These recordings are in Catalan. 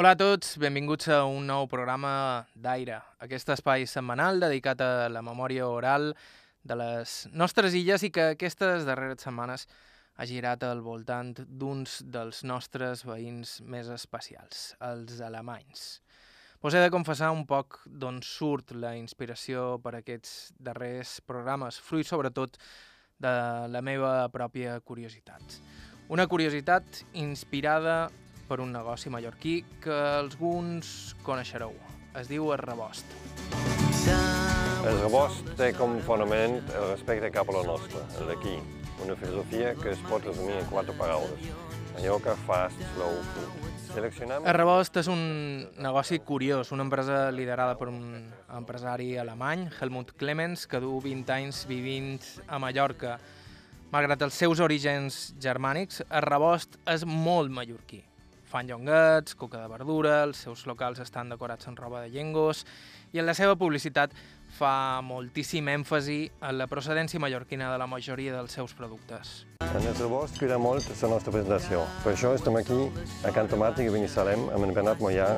Hola a tots, benvinguts a un nou programa d'Aire, aquest espai setmanal dedicat a la memòria oral de les nostres illes i que aquestes darreres setmanes ha girat al voltant d'uns dels nostres veïns més especials, els alemanys. Us he de confessar un poc d'on surt la inspiració per aquests darrers programes, fruit sobretot de la meva pròpia curiositat. Una curiositat inspirada per un negoci mallorquí que alguns coneixereu. Es diu el rebost. El rebost té com fonament el respecte cap a la nostra, el d'aquí. Una filosofia que es pot resumir en quatre paraules. Mallorca, fast, slow, food. Seleccionam... El rebost és un negoci curiós, una empresa liderada per un empresari alemany, Helmut Clemens, que du 20 anys vivint a Mallorca. Malgrat els seus orígens germànics, el rebost és molt mallorquí. Fan llonguets, coca de verdura, els seus locals estan decorats amb roba de llengos i en la seva publicitat fa moltíssim èmfasi en la procedència mallorquina de la majoria dels seus productes. El rebost cuida molt la nostra presentació. Per això estem aquí a Can Tomàtic i Binissalem amb en Bernat Mollà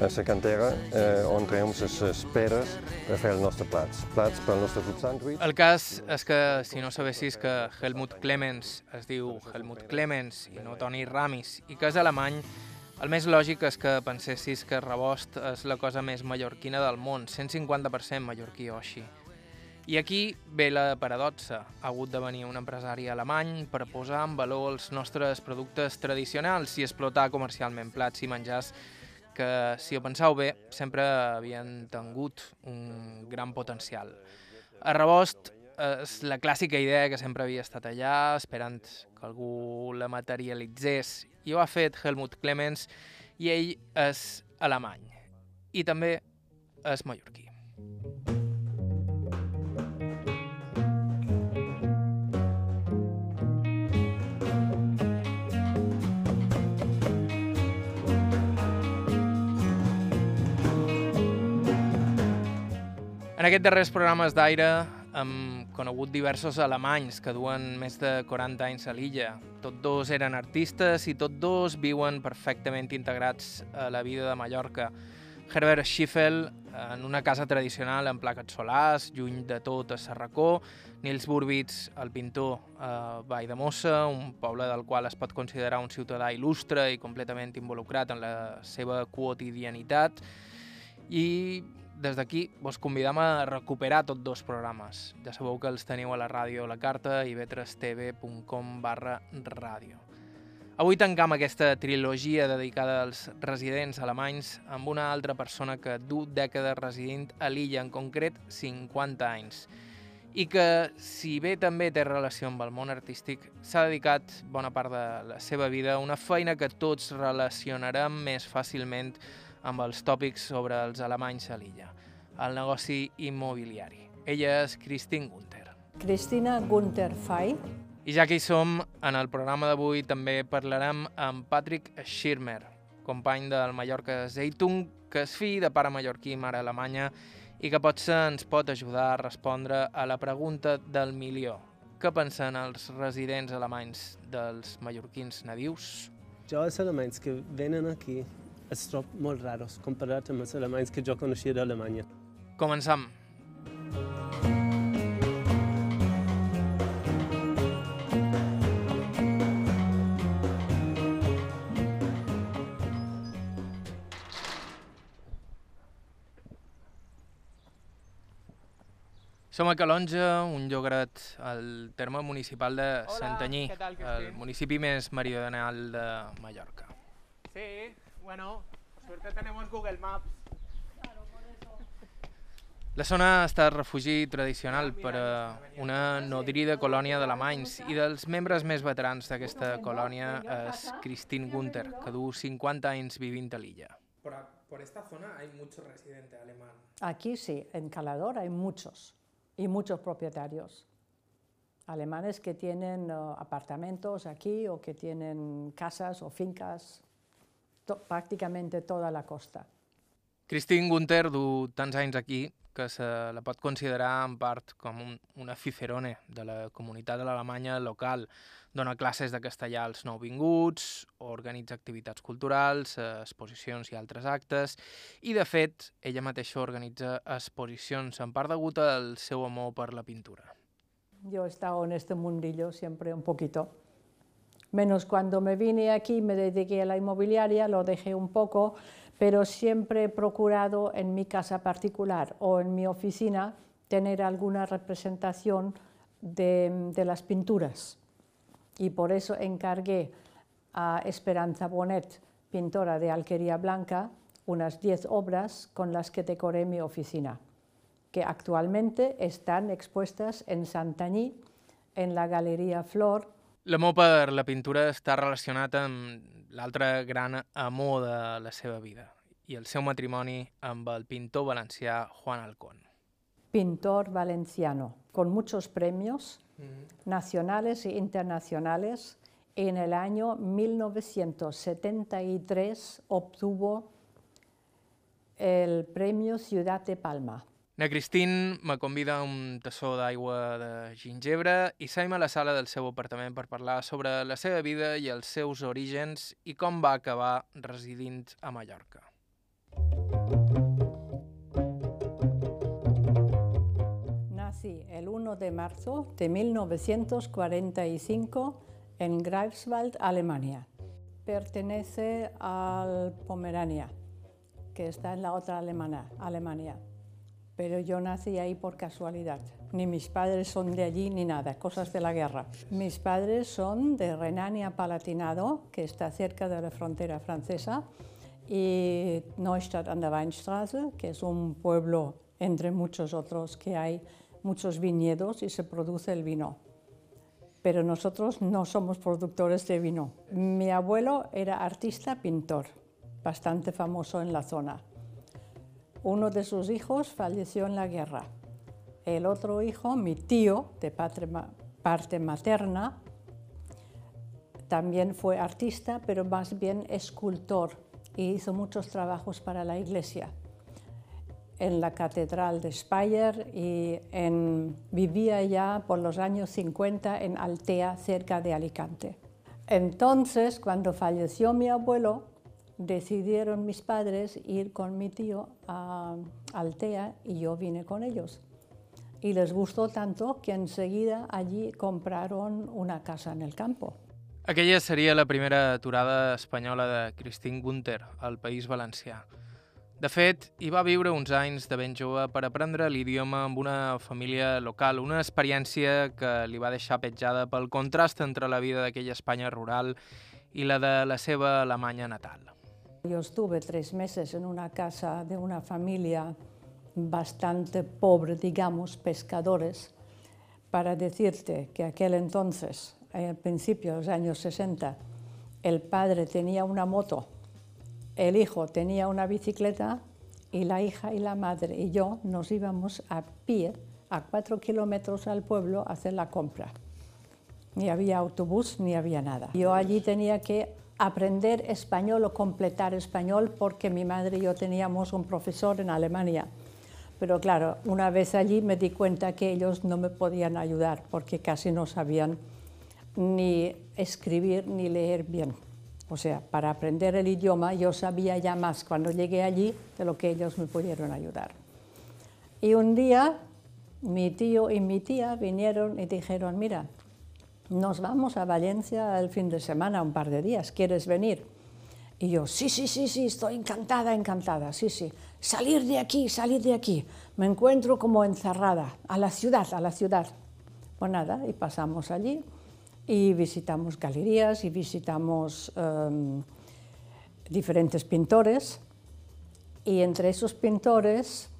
a la cantera eh, on traiem les peres per fer els nostres plats. Plats per al nostre food sandwich. El cas és que, si no sabessis que Helmut Clemens es diu Helmut Clemens i no Toni Ramis i que és alemany, el més lògic és que pensessis que Rebost és la cosa més mallorquina del món, 150% mallorquí o així. I aquí ve la paradoxa. Ha hagut de venir un empresari alemany per posar en valor els nostres productes tradicionals i explotar comercialment plats i menjars que, si ho penseu bé, sempre havien tingut un gran potencial. A Rebost és la clàssica idea que sempre havia estat allà, esperant que algú la materialitzés, i ho ha fet Helmut Clemens, i ell és alemany. I també és mallorquí. En aquests darrers programes d'aire hem conegut diversos alemanys que duen més de 40 anys a l'illa. Tots dos eren artistes i tots dos viuen perfectament integrats a la vida de Mallorca. Herbert Schiffel, en una casa tradicional amb plaques solars, lluny de tot a Serracó, Nils Burbitz, el pintor a Vall de Mossa, un poble del qual es pot considerar un ciutadà il·lustre i completament involucrat en la seva quotidianitat, i des d'aquí vos convidam a recuperar tots dos programes. Ja sabeu que els teniu a la ràdio La Carta i vetrestv.com barra ràdio. Avui tancam aquesta trilogia dedicada als residents alemanys amb una altra persona que du dècades residint a l'illa, en concret 50 anys, i que, si bé també té relació amb el món artístic, s'ha dedicat bona part de la seva vida a una feina que tots relacionarem més fàcilment amb els tòpics sobre els alemanys a l'illa, el negoci immobiliari. Ella és Christine Gunther. Cristina Gunther Fay. I ja que hi som, en el programa d'avui també parlarem amb Patrick Schirmer, company del Mallorca Zeitung, que és fill de pare mallorquí i mare alemanya i que potser ens pot ajudar a respondre a la pregunta del milió. Què pensen els residents alemanys dels mallorquins nadius? Jo els alemanys que venen aquí es trob molt raros comparat amb els alemanys que jo coneixia d'Alemanya. Començam. Som a Calonja, un llogaret al terme municipal de Hola, Santanyí, tal, el municipi més meridional de Mallorca. Sí, bueno, suerte tenemos Google Maps. La zona ha estat refugi tradicional per a una nodrida colònia d'alemanys i dels membres més veterans d'aquesta colònia és Christine Gunther, que du 50 anys vivint a l'illa. Por, por esta zona hay mucho residente alemán. Aquí sí, en Calador hay muchos y muchos propietarios alemanes que tienen eh, apartamentos aquí o que tienen casas o fincas to- prácticamente toda la costa. Christine Gunther du tants anys aquí que se la pot considerar en part com un, una fiferone de la comunitat de l'Alemanya local. Dona classes de castellà als nouvinguts, organitza activitats culturals, exposicions i altres actes, i de fet, ella mateixa organitza exposicions, en part degut al seu amor per la pintura. Yo he estado en este mundillo siempre un poquito. Menos cuando me vine aquí, me dediqué a la inmobiliaria, lo dejé un poco, pero siempre he procurado en mi casa particular o en mi oficina tener alguna representación de, las pinturas. Y por eso encargué a Esperanza Bonet, pintora de Alquería Blanca, unas 10 obras con las que decoré mi oficina, que actualmente están expuestas en Santanyí, en la Galería Flor. L'amor per la pintura està relacionat amb l'altre gran amor de la seva vida i el seu matrimoni amb el pintor valencià Juan Alcón. Pintor valenciano, con muchos premios nacionales e internacionales. En el año 1973 obtuvo el premio Ciudad de Palma. Na Christine me convida a un tassó d'aigua de gingebre i s'aima a la sala del seu apartament per parlar sobre la seva vida i els seus orígens i com va acabar residint a Mallorca. Nací el 1 de marzo de 1945 en Greifswald, Alemania. Pertenece al Pomerania, que está en la otra Alemana- Alemania. Pero yo nací ahí por casualidad. Ni mis padres son de allí ni nada, cosas de la guerra. Mis padres son de Renania-Palatinado, que está cerca de la frontera francesa, y Neustadt an der Weinstraße, que es un pueblo entre muchos otros que hay muchos viñedos y se produce el vino. Pero nosotros no somos productores de vino. Mi abuelo era artista pintor, bastante famoso en la zona. Uno de sus hijos falleció en la guerra. El otro hijo, mi tío, de parte, ma- parte materna, también fue artista, pero más bien escultor y hizo muchos trabajos para la iglesia. En la Catedral de Speyer y vivía ya por los años 50 en Altea, cerca de Alicante. Entonces, cuando falleció mi abuelo, decidieron mis padres ir con mi tío a Altea y yo vine con ellos. Y les gustó tanto que enseguida allí compraron una casa en el campo. Aquella seria la primera aturada espanyola de Christine Gunther al País Valencià. De fet, hi va viure uns anys de ben jove per aprendre l'idioma amb una família local, una experiència que li va deixar petjada pel contrast entre la vida d'aquella Espanya rural i la de la seva Alemanya natal. Yo estuve tres meses en una casa de una familia bastante pobre, digamos, pescadores, para decirte que aquel entonces, al principio de los años 60, el padre tenía una moto, el hijo tenía una bicicleta y la hija y la madre y yo nos íbamos a pie a cuatro kilómetros al pueblo a hacer la compra. Ni había autobús ni había nada. Yo allí tenía que aprender español o completar español porque mi madre y yo teníamos un profesor en Alemania. Pero claro, una vez allí me di cuenta que ellos no me podían ayudar porque casi no sabían ni escribir ni leer bien. O sea, para aprender el idioma yo sabía ya más cuando llegué allí de lo que ellos me pudieron ayudar. Y un día mi tío y mi tía vinieron y dijeron, mira, nos vamos a Valencia el fin de semana, un par de días, ¿quieres venir? Y yo, sí, sí, sí, sí, estoy encantada, encantada, sí, sí. Salir de aquí, salir de aquí. Me encuentro como encerrada, a la ciudad, a la ciudad. Pues nada, y pasamos allí y visitamos galerías y visitamos em, diferentes pintores. Y entre esos pintores,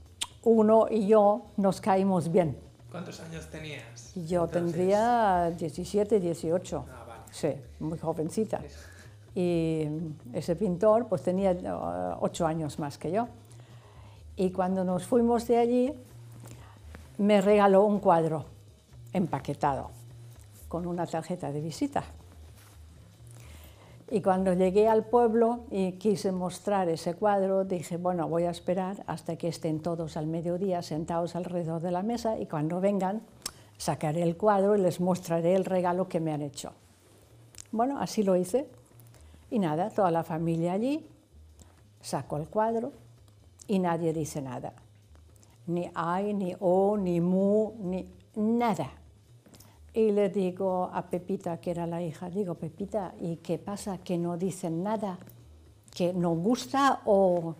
uno y yo nos caímos bien. ¿Cuántos años tenías? Yo entonces? tendría 17, 18. Ah, vale. Sí, muy jovencita. Y ese pintor pues tenía eh, ocho años más que yo. Y cuando nos fuimos de allí, me regaló un cuadro empaquetado con una tarjeta de visita. Y cuando llegué al pueblo y quise mostrar ese cuadro, dije, bueno, voy a esperar hasta que estén todos al mediodía sentados alrededor de la mesa y cuando vengan sacaré el cuadro y les mostraré el regalo que me han hecho. Bueno, así lo hice. Y nada, toda la familia allí, saco el cuadro y nadie dice nada. Ni ay, ni o, ni mu, ni nada. Y le digo a Pepita, que era la hija, digo, Pepita, ¿y qué pasa? Que no dicen nada, que no gusta o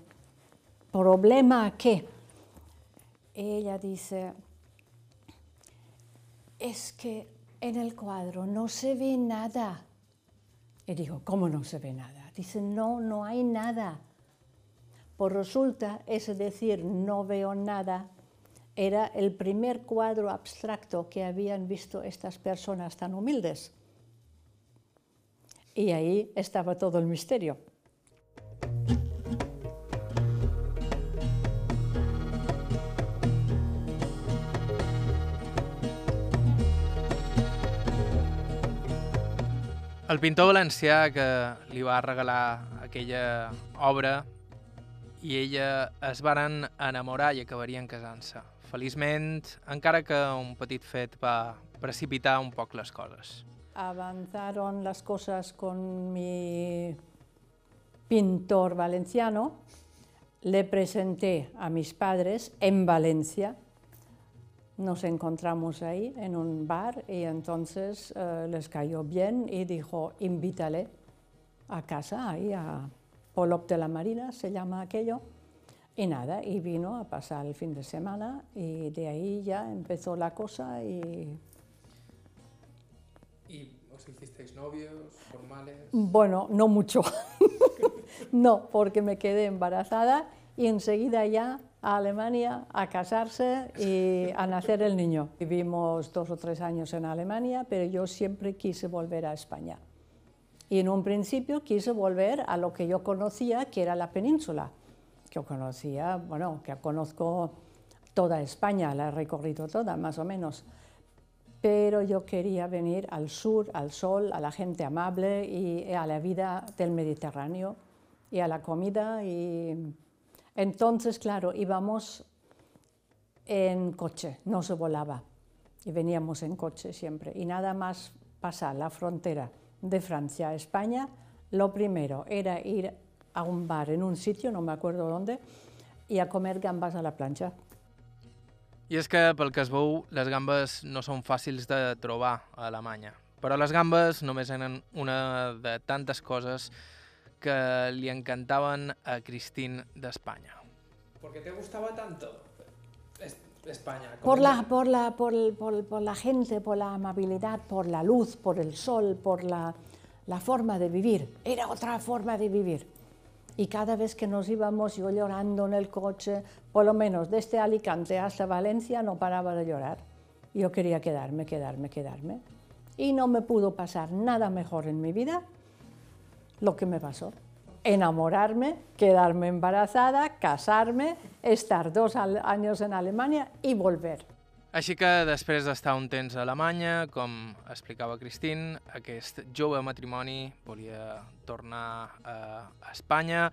problema qué. Ella dice, es que en el cuadro no se ve nada. Y digo, ¿cómo no se ve nada? Dice, no, no hay nada. Pues resulta, ese decir no veo nada, era el primer cuadro abstracto que habían visto estas personas tan humildes. Y ahí estaba todo el misterio. El pintor valencià que li va regalar aquella obra i ella es varen enamorar i acabarien casant-se. Feliçment, encara que un petit fet va precipitar un poc les coses. Avanzaron las cosas con mi pintor valenciano. Le presenté a mis padres en Valencia. Nos encontramos ahí en un bar y entonces eh, les cayó bien y dijo, invítale a casa, ahí a Polop de la Marina, se llama aquello. Y nada, y vino a pasar el fin de semana y de ahí ya empezó la cosa y ¿Y os hicisteis novios, formales? Bueno, no mucho. no, porque me quedé embarazada y enseguida ya a Alemania a casarse y a nacer el niño. Vivimos dos o tres años en Alemania, pero yo siempre quise volver a España. Y en un principio quise volver a lo que yo conocía, que era la península, que conocía, bueno, que conozco toda España, la he recorrido toda, más o menos pero yo quería venir al sur, al sol, a la gente amable y a la vida del Mediterráneo y a la comida. Y entonces, claro, íbamos en coche, no se volaba y veníamos en coche siempre. Y nada más pasar la frontera de Francia a España, lo primero era ir a un bar en un sitio, no me acuerdo dónde, y a comer gambas a la plancha. I és que, pel que es veu, les gambes no són fàcils de trobar a Alemanya. Però les gambes només eren una de tantes coses que li encantaven a Cristín d'Espanya. ¿Por qué te gustaba tanto es- España? Por la, por, la, por, el- por, por la gente, por la amabilidad, por la luz, por el sol, por la, la forma de vivir. Era otra forma de vivir. Y cada vez que nos íbamos, yo llorando en el coche, por lo menos desde Alicante hasta Valencia, no paraba de llorar. Yo quería quedarme, quedarme, quedarme. Y no me pudo pasar nada mejor en mi vida lo que me pasó. Enamorarme, quedarme embarazada, casarme, estar dos años en Alemania y volver. Així que, després d'estar un temps a Alemanya, com explicava Cristín, aquest jove matrimoni volia tornar a Espanya,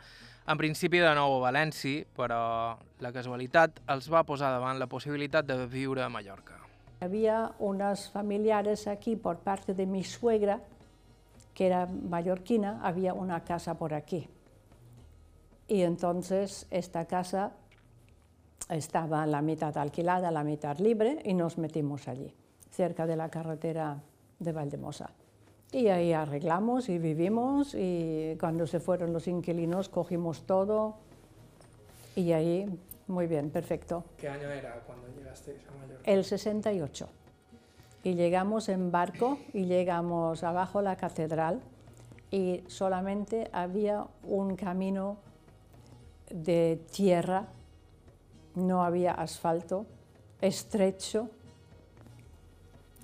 en principi de nou a València, però la casualitat els va posar davant la possibilitat de viure a Mallorca. Había unas familiares aquí por parte de mi suegra, que era mallorquina, había una casa por aquí. Y entonces esta casa estaba la mitad alquilada, la mitad libre, y nos metimos allí, cerca de la carretera de Valdemosa. Y ahí arreglamos y vivimos, y cuando se fueron los inquilinos cogimos todo, y ahí, muy bien, perfecto. ¿Qué año era cuando llegasteis a Mallorca? El 68. Y llegamos en barco y llegamos abajo a la catedral y solamente había un camino de tierra, no había asfalto, estrecho.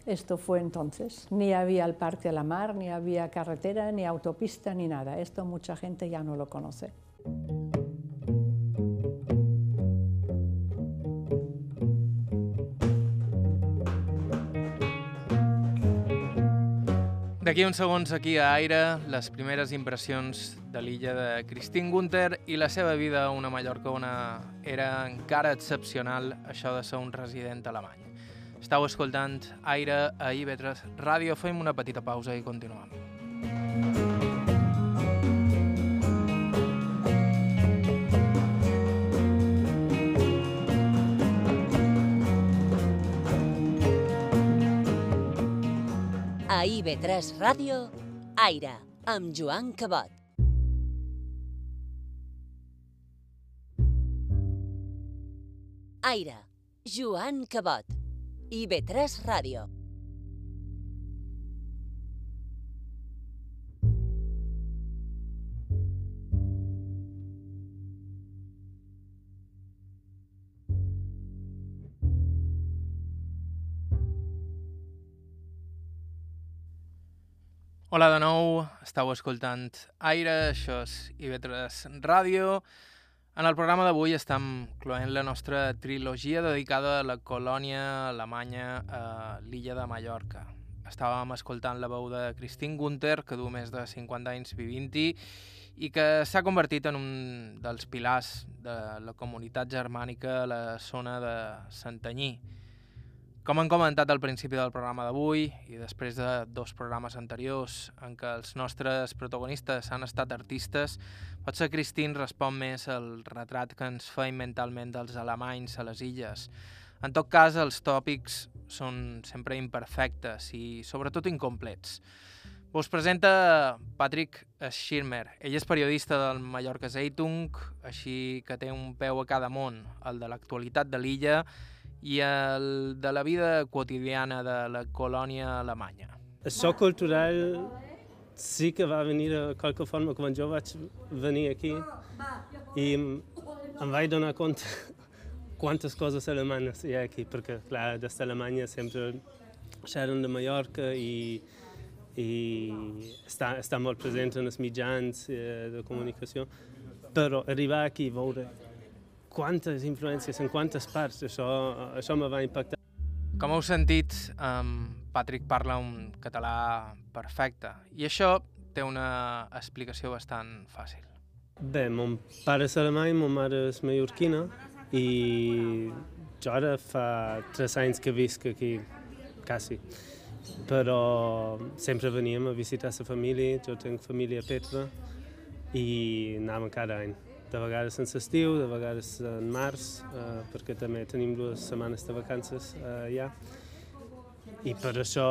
Esto fue entonces. Ni había el Parque de la Mar, ni había carretera, ni autopista, ni nada. Esto mucha gente ya no lo conoce. D'aquí uns segons aquí a Aire, les primeres impressions de l'illa de Christine Gunther i la seva vida a una Mallorca on era encara excepcional això de ser un resident alemany. Estau escoltant Aire a IB3 Ràdio, fem una petita pausa i continuem. A IB3 Ràdio, Aire, amb Joan Cabot. Aire, Joan Cabot. IB3 Ràdio. Hola de nou, estàu escoltant Aire, això és IB3 Ràdio. En el programa d'avui estem cloent la nostra trilogia dedicada a la colònia alemanya a l'illa de Mallorca. Estàvem escoltant la veu de Christine Gunther, que du més de 50 anys vivint-hi i que s'ha convertit en un dels pilars de la comunitat germànica a la zona de Santanyí. Com han comentat al principi del programa d'avui i després de dos programes anteriors en què els nostres protagonistes han estat artistes, potser Christine respon més al retrat que ens feim mentalment dels alemanys a les illes. En tot cas, els tòpics són sempre imperfectes i sobretot incomplets. Us presenta Patrick Schirmer. Ell és periodista del Mallorca Zeitung, així que té un peu a cada món, el de l'actualitat de l'illa i el de la vida quotidiana de la colònia alemanya. El xoc cultural sí que va venir de qualque forma quan jo vaig venir aquí i em vaig donar compte quantes coses alemanes hi ha aquí, perquè clar, des d'Alemanya sempre xerren de Mallorca i, i està, està molt present en els mitjans eh, de comunicació, però arribar aquí i veure quantes influències en quantes parts, això, això me va impactar. Com heu sentit, um, Patrick parla un català perfecte i això té una explicació bastant fàcil. Bé, mon pare és alemany, mon mare és mallorquina i jo ara fa tres anys que visc aquí, quasi. Però sempre veníem a visitar la família, jo tinc família a Petra i anàvem cada any de vegades en l'estiu, de vegades en març, eh, perquè també tenim dues setmanes de vacances eh, allà. I per això,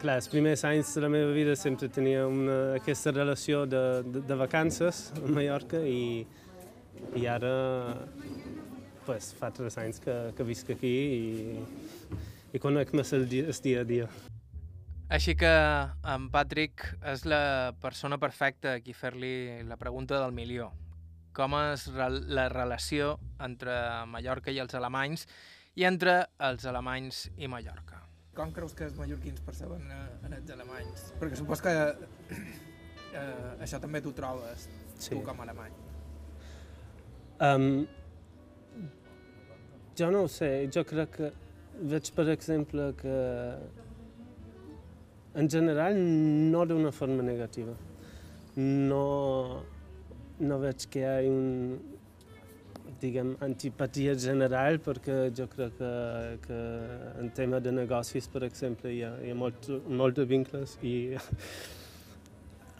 clar, els primers anys de la meva vida sempre tenia una, aquesta relació de, de, de vacances a Mallorca i, i ara pues, fa tres anys que, que visc aquí i, i conec més el dia, el dia a dia. Així que en Patrick és la persona perfecta a qui fer-li la pregunta del milió. Com és la relació entre Mallorca i els alemanys i entre els alemanys i Mallorca? Com creus que els mallorquins perceben en els alemanys? Perquè supos que eh, això també t'ho trobes, sí. tu com a alemany. Um, jo no ho sé, jo crec que veig, per exemple, que en general no d'una forma negativa. No, no veig que hi ha un, diguem, antipatia general perquè jo crec que, que en tema de negocis, per exemple, hi ha, hi ha molt, molt de vincles i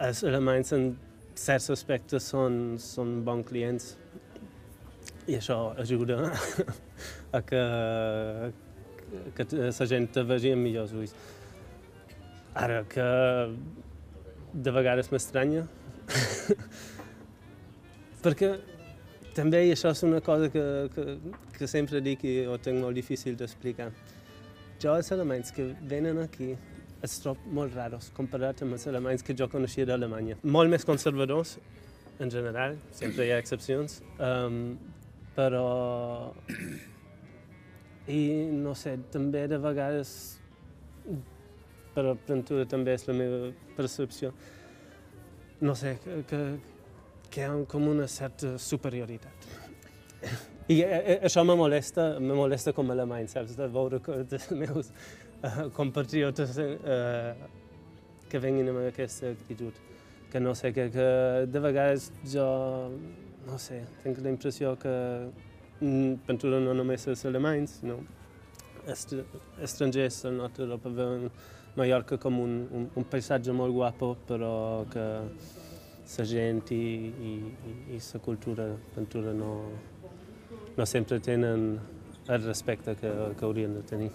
els alemanys en certs aspectes són, són bons clients i això ajuda a que, que la gent te vegi amb millors ulls. Ara que de vegades m'estranya, perquè també això és una cosa que, que, que sempre dic i ho tinc molt difícil d'explicar. Jo els alemanys que venen aquí els trob molt raros comparat amb els alemanys que jo coneixia d'Alemanya. Molt més conservadors, en general, sempre hi ha excepcions, um, però... I no sé, també de vegades però Ventura també és la meva percepció. No sé, que, que, hi ha com una certa superioritat. I eh, eh, això me molesta, me molesta com a alemany, saps? De veure que els meus uh, compatriotes uh, que venguin amb aquesta actitud. Que no sé, que, que de vegades jo, no sé, tinc la impressió que mm, pintura no només els alemanys, estr estrangers del nord d'Europa veuen Mallorca com un, un, un paisatge molt guapo, però que la gent i, i, la cultura pintura no, no sempre tenen el respecte que, que haurien de tenir.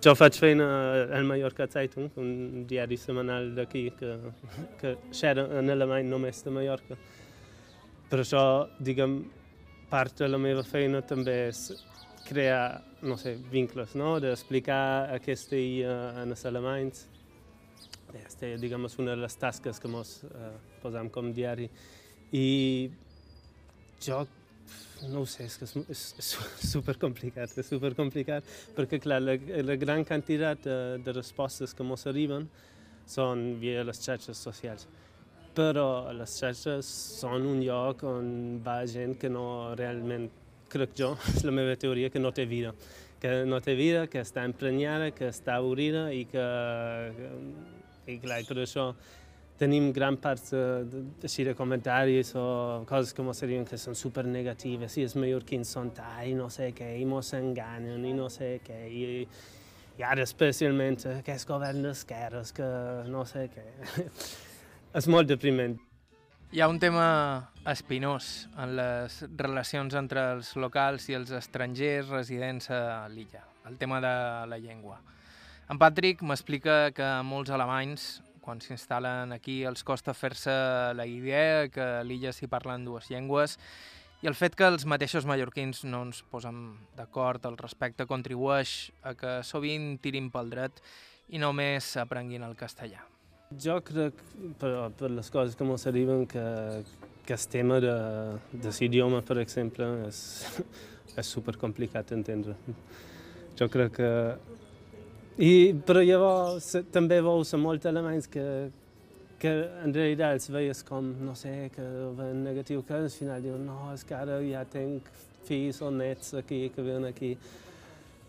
Jo faig feina al Mallorca Zeitung, un diari setmanal d'aquí que, que xera en alemany només de Mallorca. Per això, diguem, part de la meva feina també és crear, no sé, vincles, no? d'explicar aquesta illa en els alemanys. Aquesta, diguem, una de les tasques que ens eh, posam com diari. I jo no ho sé, és que és, és, és super complicat, és super complicat, perquè clar, la, la gran quantitat de, de respostes que ens arriben són via les xarxes socials. Però les xarxes són un lloc on va gent que no realment, crec jo, és la meva teoria, que no té vida. Que no té vida, que està emprenyada, que està avorrida i que... I clar, per això tenim gran part de, així de comentaris o coses que ens diuen que són super negatives, i els mallorquins són tal, i no sé què, i ens enganyen, i no sé què, i, i ara especialment aquest govern d'esquerres, que no sé què. és molt depriment. Hi ha un tema espinós en les relacions entre els locals i els estrangers residents a l'illa, el tema de la llengua. En Patrick m'explica que molts alemanys quan s'instal·len aquí els costa fer-se la idea que a l'illa s'hi parlen dues llengües i el fet que els mateixos mallorquins no ens posem d'acord al respecte contribueix a que sovint tirin pel dret i només aprenguin el castellà. Jo crec, per, per les coses que ens arriben, que, que el tema de, de l'idioma, per exemple, és, és supercomplicat d'entendre. Jo crec que i, però llavors també veus molts alemanys que, que en realitat els veies com, no sé, que ven negatiu, que al final diuen, no, és que ara ja tinc fills o nets aquí, que viuen aquí,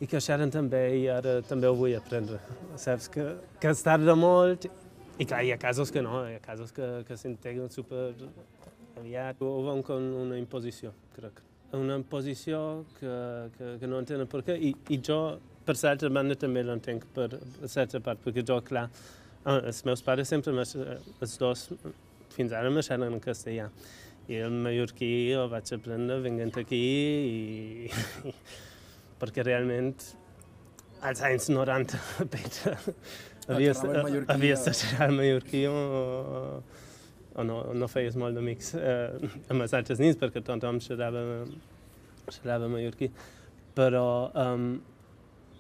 i que xerren també, i ara també ho vull aprendre. Saps que, que es tarda molt, i clar, hi ha casos que no, hi ha casos que, que s'integren super aviat, ho veuen com una imposició, crec. Una imposició que, que, que no entenen per què, i, i jo per certa banda també l'entenc per certa part, perquè jo, clar, ah, els meus pares sempre, els dos, fins ara me en castellà. I el mallorquí el vaig aprendre venint aquí i perquè realment als anys 90 Petra havia, havia de xerrar el mallorquí o, o no, no feies molt d'amics eh, amb els altres nins perquè tothom xerrava, xerrava mallorquí. Però um,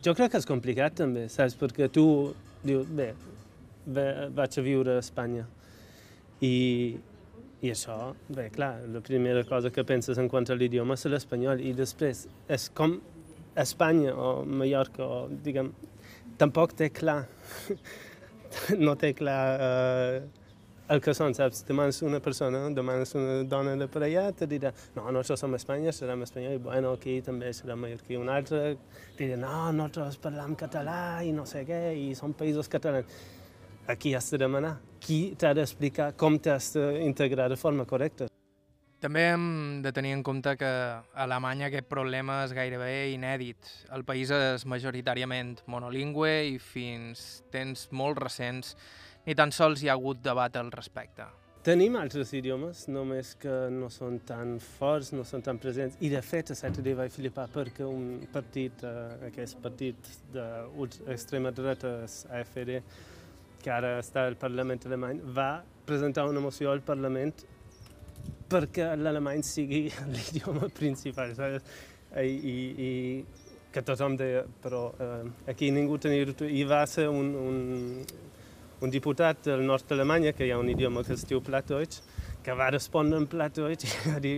jo crec que és complicat també, saps? Perquè tu dius, bé, bé vaig a viure a Espanya i, i això, bé, clar, la primera cosa que penses en quant a l'idioma és l'espanyol i després és com Espanya o Mallorca o, diguem, tampoc té clar, no té clar eh, el que són, saps? Demanes una persona, demanes una dona de per allà, te dirà, no, nosaltres som a Espanya, serem espanyol, i bueno, aquí també serà mallorquí. Un altre dirà, no, nosaltres parlam català i no sé què, i som països catalans. Aquí has de demanar. Qui t'ha d'explicar com t'has d'integrar de forma correcta? També hem de tenir en compte que a Alemanya aquest problema és gairebé inèdit. El país és majoritàriament monolingüe i fins temps molt recents ni tan sols hi ha hagut debat al respecte. Tenim altres idiomes, només que no són tan forts, no són tan presents. I de fet, a Saturday vaig flipar perquè un partit, eh, aquest partit d'extrema dreta, AFD, que ara està al Parlament alemany, va presentar una moció al Parlament perquè l'alemany sigui l'idioma principal, saps? I, i, i que tothom deia, però eh, aquí ningú tenia... I va ser un, un, un diputat del nord d'Alemanya, que hi ha un idioma que es diu Plattdeutsch, que va respondre en Plattdeutsch i va dir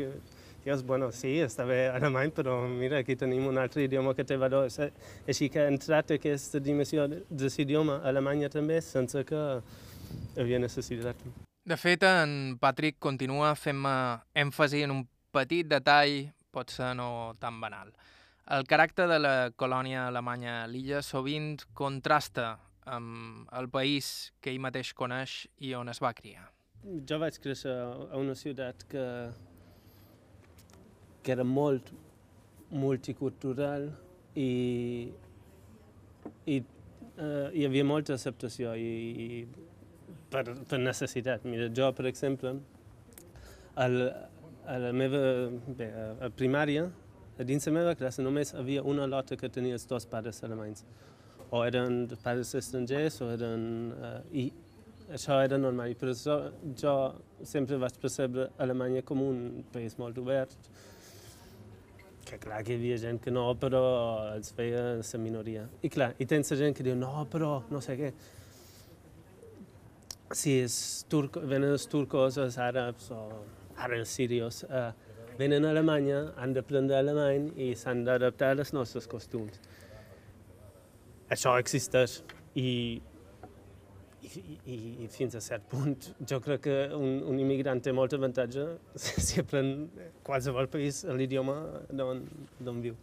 Dios, bueno, sí, està bé alemany, però mira, aquí tenim un altre idioma que té valor. Així que ha entrat aquesta dimensió de l'idioma a Alemanya també, sense que havia necessitat. De fet, en Patrick continua fent-me èmfasi en un petit detall, pot ser no tan banal. El caràcter de la colònia alemanya a l'illa sovint contrasta amb el país que ell mateix coneix i on es va criar. Jo vaig créixer a una ciutat que, que era molt multicultural i, i eh, hi havia molta acceptació i, i per, per necessitat. Mira, jo, per exemple, al, a la meva bé, a primària, dins la meva classe només havia una lota que tenia els dos pares alemanys. O eren pares estrangers o eren... Uh, I això era normal. I per això jo sempre vaig percebre Alemanya com un país molt obert, que clar que hi havia gent que no, però els feia la minoria. I clar, i tens gent que diu, no, però no sé què. Si és turco, venen els turcos, els àrabs o ara els sirios, eh, venen a Alemanya, han d'aprendre alemany i s'han d'adaptar als nostres costums. Això existeix i i, i, i fins a cert punt jo crec que un, un immigrant té molt avantatge si aprèn qualsevol país l'idioma d'on viu.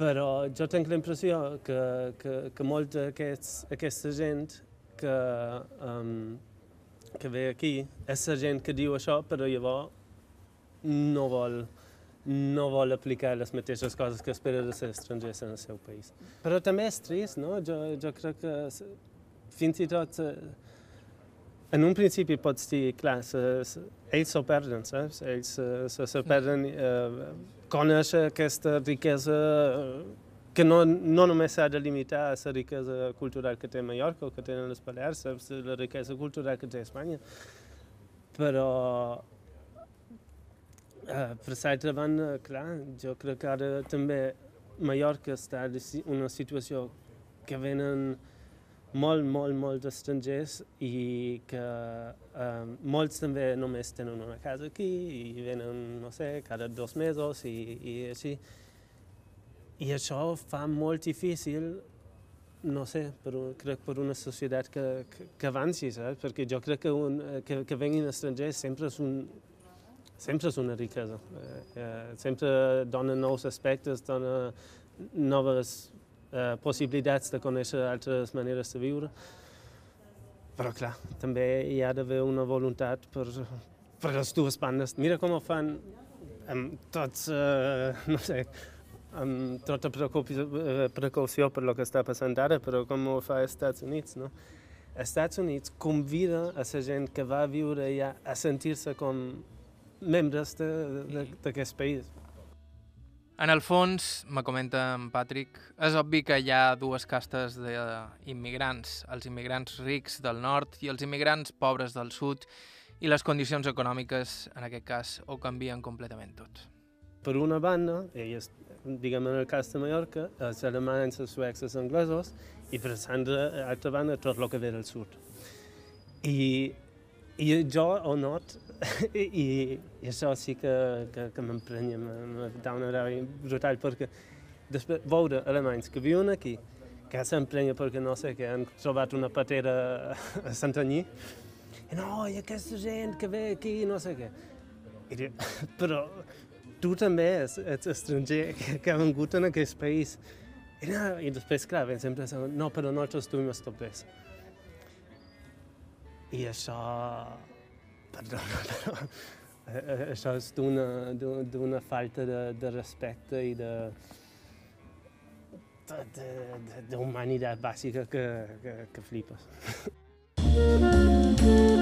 Però jo tinc la impressió que, que, que molta aquesta gent que, um, que ve aquí és la gent que diu això, però llavors no vol, no vol aplicar les mateixes coses que espera de ser estrangers en el seu país. Però també és trist, no? Jo, jo crec que fins i tot eh, en un principi pots dir, clar, se, se, ells s'ho perden, saps? Ells se, se, se perden eh, conèixer aquesta riquesa eh, que no, no només s'ha de limitar a la riquesa cultural que té Mallorca o que tenen les Balears, saps? la riquesa cultural que té Espanya. Però, eh, per l'altra banda, clar, jo crec que ara també Mallorca està en una situació que venen molt, molt, molts estrangers i que eh, molts també només tenen una casa aquí i venen, no sé, cada dos mesos i, i així. I això fa molt difícil, no sé, per, crec per una societat que, que, que avanci, saps? Perquè jo crec que, un, que, que venguin estrangers sempre és, un, sempre és una riquesa. Eh, eh, sempre dona nous aspectes, dona noves eh, possibilitats de conèixer altres maneres de viure. Però, clar, també hi ha d'haver una voluntat per, per les dues bandes. Mira com ho fan amb tots, eh, no sé, amb tota precaució, eh, precaució per lo que està passant ara, però com ho fa als Estats Units, no? Els Estats Units convida a la gent que va viure allà a sentir-se com membres d'aquest país. En el fons, me comenta en Patrick, és obvi que hi ha dues castes d'immigrants, els immigrants rics del nord i els immigrants pobres del sud, i les condicions econòmiques, en aquest cas, ho canvien completament tot. Per una banda, és, diguem en el cas de Mallorca, els alemanys, els suecs, els anglesos, i per l'altra banda, tot el que ve del sud. I, i jo ho not I, i això sí que, que, que m'emprenya, me dà una ràbia brutal, perquè després veure alemanys que viuen aquí, que s'emprenya perquè no sé, que han trobat una patera a Santanyí, i no, i aquesta gent que ve aquí, no sé què. I però tu també ets, estranger que, ha vengut en aquest país. I, no, i després, clar, ben sempre no, però nosaltres tuvimos topes. I això Perdona, però això és d'una falta de, de respecte i de d'humanitat bàsica que, que, que flipes.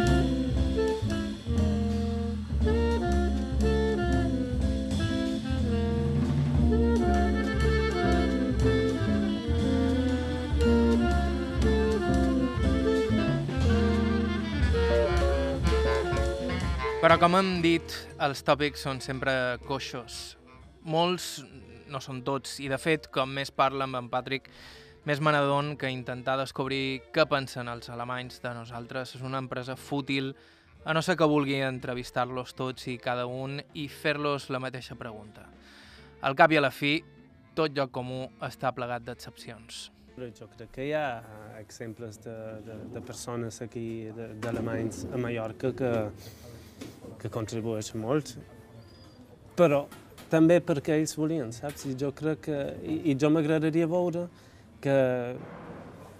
Però com hem dit, els tòpics són sempre coixos. Molts no són tots, i de fet, com més parla amb en Patrick, més me que intentar descobrir què pensen els alemanys de nosaltres és una empresa fútil, a no ser que vulgui entrevistar-los tots i cada un i fer-los la mateixa pregunta. Al cap i a la fi, tot lloc comú està plegat d'excepcions. Jo crec que hi ha exemples de, de, de persones aquí, d'alemanys a Mallorca, que, que contribueix molt. però també perquè ells volien, saps? I jo crec que... I, i jo m'agradaria veure que,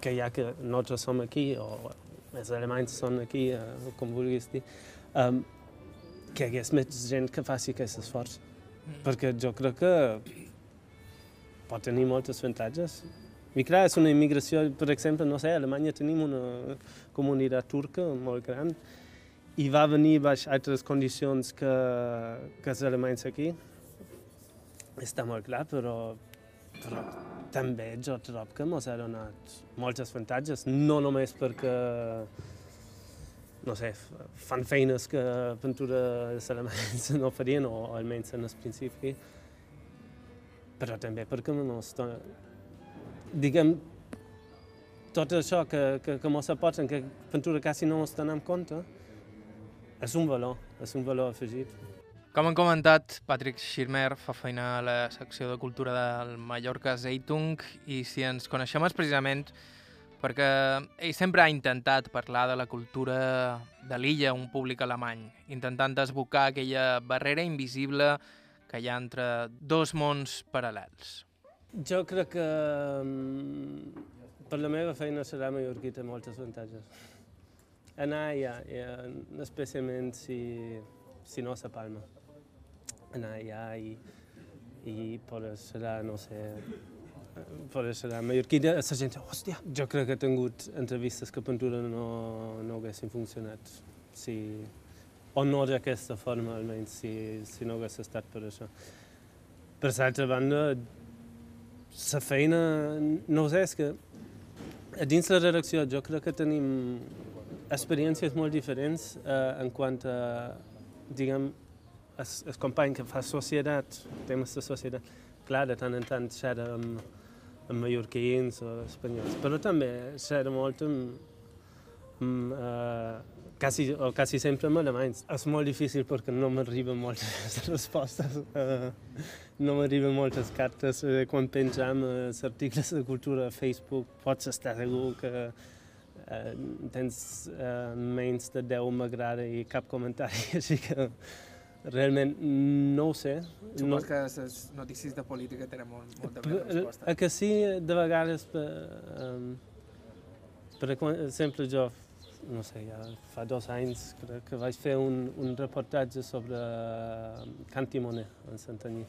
que ja que nosaltres som aquí, o els alemanys són aquí, eh, com vulguis dir, um, que hi hagués més gent que faci aquest esforç. Mm. Perquè jo crec que pot tenir moltes avantatges. I clar, és una immigració, per exemple, no sé, a Alemanya tenim una comunitat turca molt gran i va venir baix altres condicions que, que els alemanys aquí. Està molt clar, però, però també jo trobo que ens ha donat moltes avantatges, no només perquè no sé, fan feines que pintura els alemanys no farien, o almenys en el principi, però també perquè ens diguem, tot això que, que, que mos aporten, que pintura quasi no ens tenem compte, és un valor, és un valor afegit. Com han comentat, Patrick Schirmer fa feina a la secció de cultura del Mallorca Zeitung i si ens coneixem és precisament perquè ell sempre ha intentat parlar de la cultura de l'illa, un públic alemany, intentant desbocar aquella barrera invisible que hi ha entre dos mons paral·lels. Jo crec que mm, per la meva feina serà mallorquí té moltes avantatges. Anar allà, ja, especialment si, si no a Palma. Anar allà i, i poder serà, no sé, poder serà mallorquí, la gent, hòstia, jo crec que he tingut entrevistes que pintura no, no haguessin funcionat. Si, o no d'aquesta forma, almenys, si, si no hagués estat per això. Per l'altra banda, la feina, no sé, és que dins la redacció jo crec que tenim experiències molt diferents eh, en quant a, diguem, el, el company que fa societat, temes de societat, clar, de tant en tant xerra amb, amb mallorquins o espanyols, però també xerra molt amb, amb uh, quasi, o quasi sempre amb alemanys. És molt difícil perquè no m'arriben moltes respostes, uh, no m'arriben moltes cartes. Uh, quan penjam els articles de cultura a Facebook pots estar segur que tens uh, menys de 10 m'agrada i cap comentari, així que realment no ho sé. Supos no... que les notícies de política tenen molt, molta més resposta. A que sí, de vegades, per, um, per exemple, jo no sé, ja fa dos anys crec que vaig fer un, un reportatge sobre Can Timoner, en Santanyí.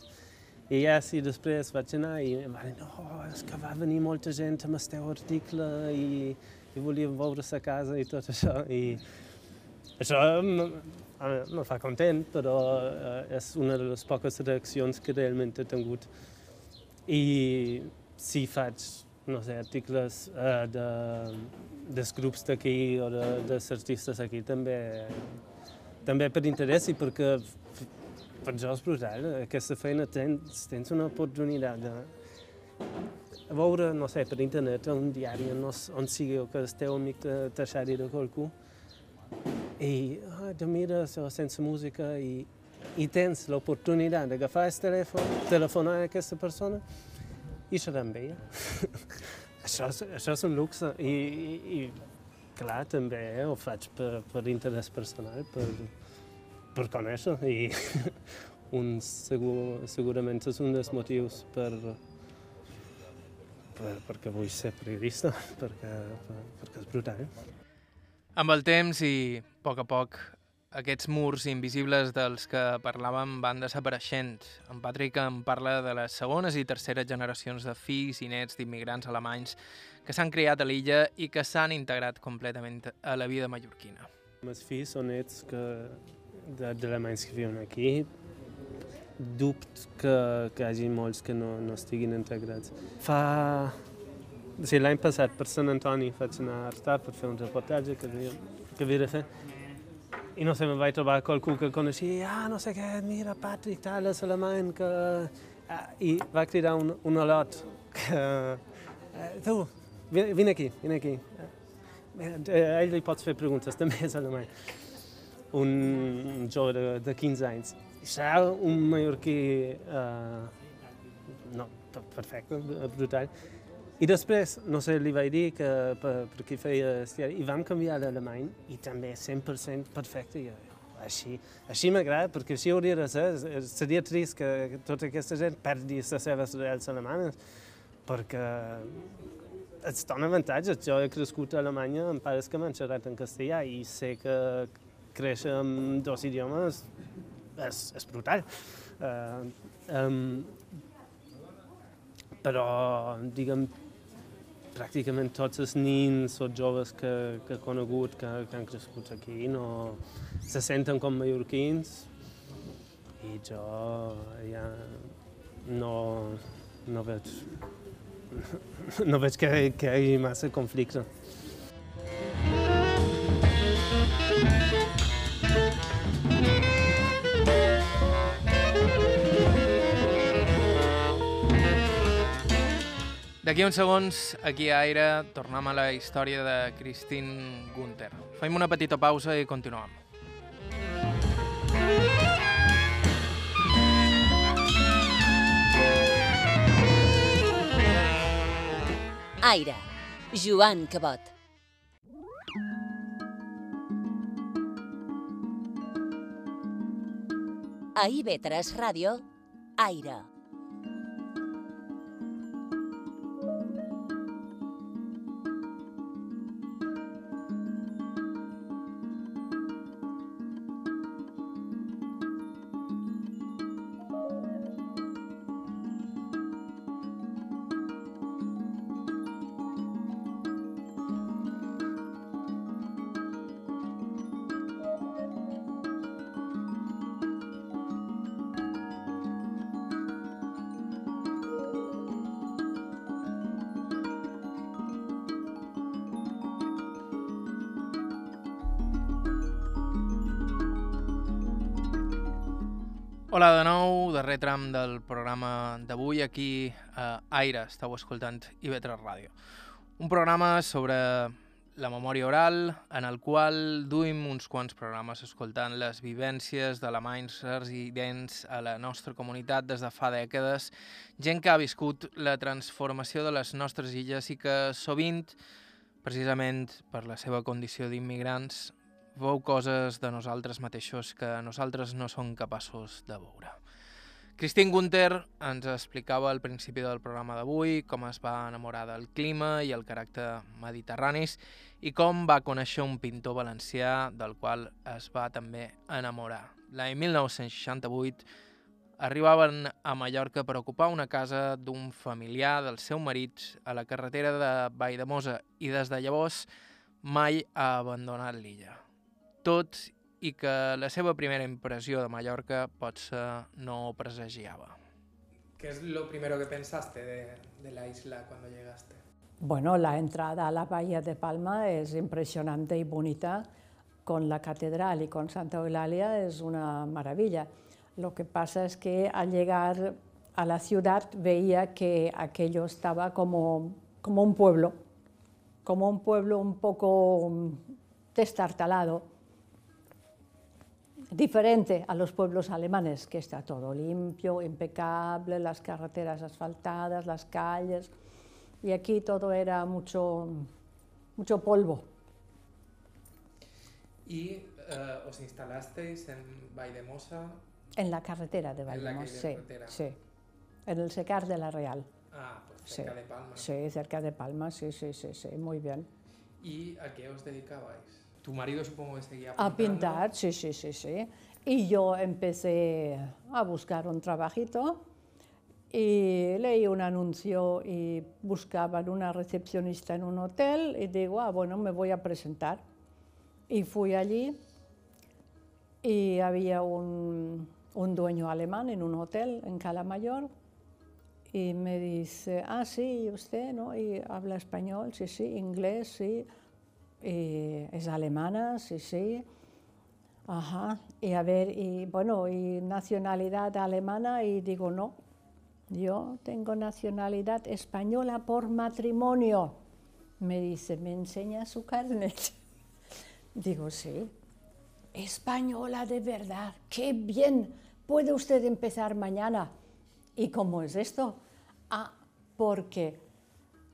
I ja sí, després vaig anar i em van dir, no, és que va venir molta gent amb el teu article i, i volien veure la casa i tot això. I això me fa content, però eh, és una de les poques reaccions que realment he tingut. I si faig, no sé, articles eh, de, dels grups d'aquí o de, dels artistes aquí també, també per interès i perquè per jo és brutal. Aquesta feina tens, tens una oportunitat de veure, no sé, per internet, un diari on, on sigui que el teu amic xerri de qualcú i ah, te mires sense música i, i tens l'oportunitat d'agafar el telèfon, telefonar a aquesta persona i xerrar amb ella. això, és, això és un luxe i, i, i clar, també eh, ho faig per, per interès personal, per, per conèixer i un segur, segurament és un dels motius per, per, perquè vull ser periodista, perquè, per, perquè és brutal. Amb el temps i a poc a poc aquests murs invisibles dels que parlàvem van desapareixent. En Patrick em parla de les segones i terceres generacions de fills i nets d'immigrants alemanys que s'han criat a l'illa i que s'han integrat completament a la vida mallorquina. Els fills o nets que, d'alemanys que viuen aquí dubto que, que hi hagi molts que no, no estiguin integrats. Fa Sí, l'any passat per Sant Antoni vaig anar a Artà per fer un reportatge que havia, que havia de fer. I no sé, me vaig trobar qualcú que coneixia, ah, no sé què, mira, Patrick, tal, és alemany, que... Ah, I va cridar un, un olot que... Eh, tu, vine, vine aquí, vine aquí. Eh, a ell li pots fer preguntes, també és alemany. Un, un jove de, de 15 anys. Serà un mallorquí... Eh, no, perfecte, brutal i després, no sé, li vaig dir que per, per qui feia estiari, i vam canviar l'alemany i també 100% perfecte. I, així, així m'agrada, perquè així hauria de ser. Seria trist que, tota aquesta gent perdi les seves reals alemanes, perquè es dona avantatges. Jo he crescut a Alemanya amb pares que m'han xerrat en castellà i sé que créixer amb dos idiomes és, és brutal. Uh, um, però, diguem, pràcticament tots els nins o joves que, que he conegut, que, que han crescut aquí, no se senten com mallorquins i jo ja no, no veig, no veig que, que hi hagi massa conflicte. D'aquí uns segons, aquí a Aire, tornem a la història de Christine Gunther. Fem una petita pausa i continuem. Aire, Joan Cabot. A IB3 Ràdio, Aire. Hola de nou, darrer tram del programa d'avui aquí a Aire, esteu escoltant IB3 Ràdio. Un programa sobre la memòria oral, en el qual duim uns quants programes escoltant les vivències d'alemanys residents a la nostra comunitat des de fa dècades, gent que ha viscut la transformació de les nostres illes i que sovint, precisament per la seva condició d'immigrants, veu coses de nosaltres mateixos que nosaltres no som capaços de veure. Christine Gunther ens explicava al principi del programa d'avui com es va enamorar del clima i el caràcter mediterranis i com va conèixer un pintor valencià del qual es va també enamorar. L'any 1968 arribaven a Mallorca per ocupar una casa d'un familiar del seu marit a la carretera de Valldemosa i des de llavors mai ha abandonat l'illa tot i que la seva primera impressió de Mallorca potser no presagiava. ¿Qué es lo primero que pensaste de, de la isla cuando llegaste? Bueno, la entrada a la bahía de Palma es impresionante y bonita, con la catedral y con Santa Eulalia es una maravilla. Lo que pasa es que al llegar a la ciudad veía que aquello estaba como, como un pueblo, como un pueblo un poco destartalado, diferente a los pueblos alemanes, que está todo limpio, impecable, las carreteras asfaltadas, las calles, y aquí todo era mucho, mucho polvo. ¿Y uh, os instalasteis en Valldemosa? En la carretera de Valldemosa, sí, sí, en el secar de la Real. Ah, pues cerca Sí. de Palma. Sí, cerca de Palma, sí, sí, sí, sí, muy bien. ¿Y a qué os dedicabais? Tu marido supongo que seguía A pintando. pintar, sí, sí, sí, sí. Y yo empecé a buscar un trabajito y leí un anuncio y buscaban una recepcionista en un hotel y digo, ah, bueno, me voy a presentar. Y fui allí y había un, un dueño alemán en un hotel en Calamayor y me dice, ah, sí, ¿y usted, ¿no? Y habla español, sí, sí, inglés, sí, y es alemana, sí, sí. Ajá, y a ver, y bueno, y nacionalidad alemana, y digo, no, yo tengo nacionalidad española por matrimonio. Me dice, ¿me enseña su carnet? Digo, sí. Española de verdad, qué bien, puede usted empezar mañana. ¿Y cómo es esto? Ah, porque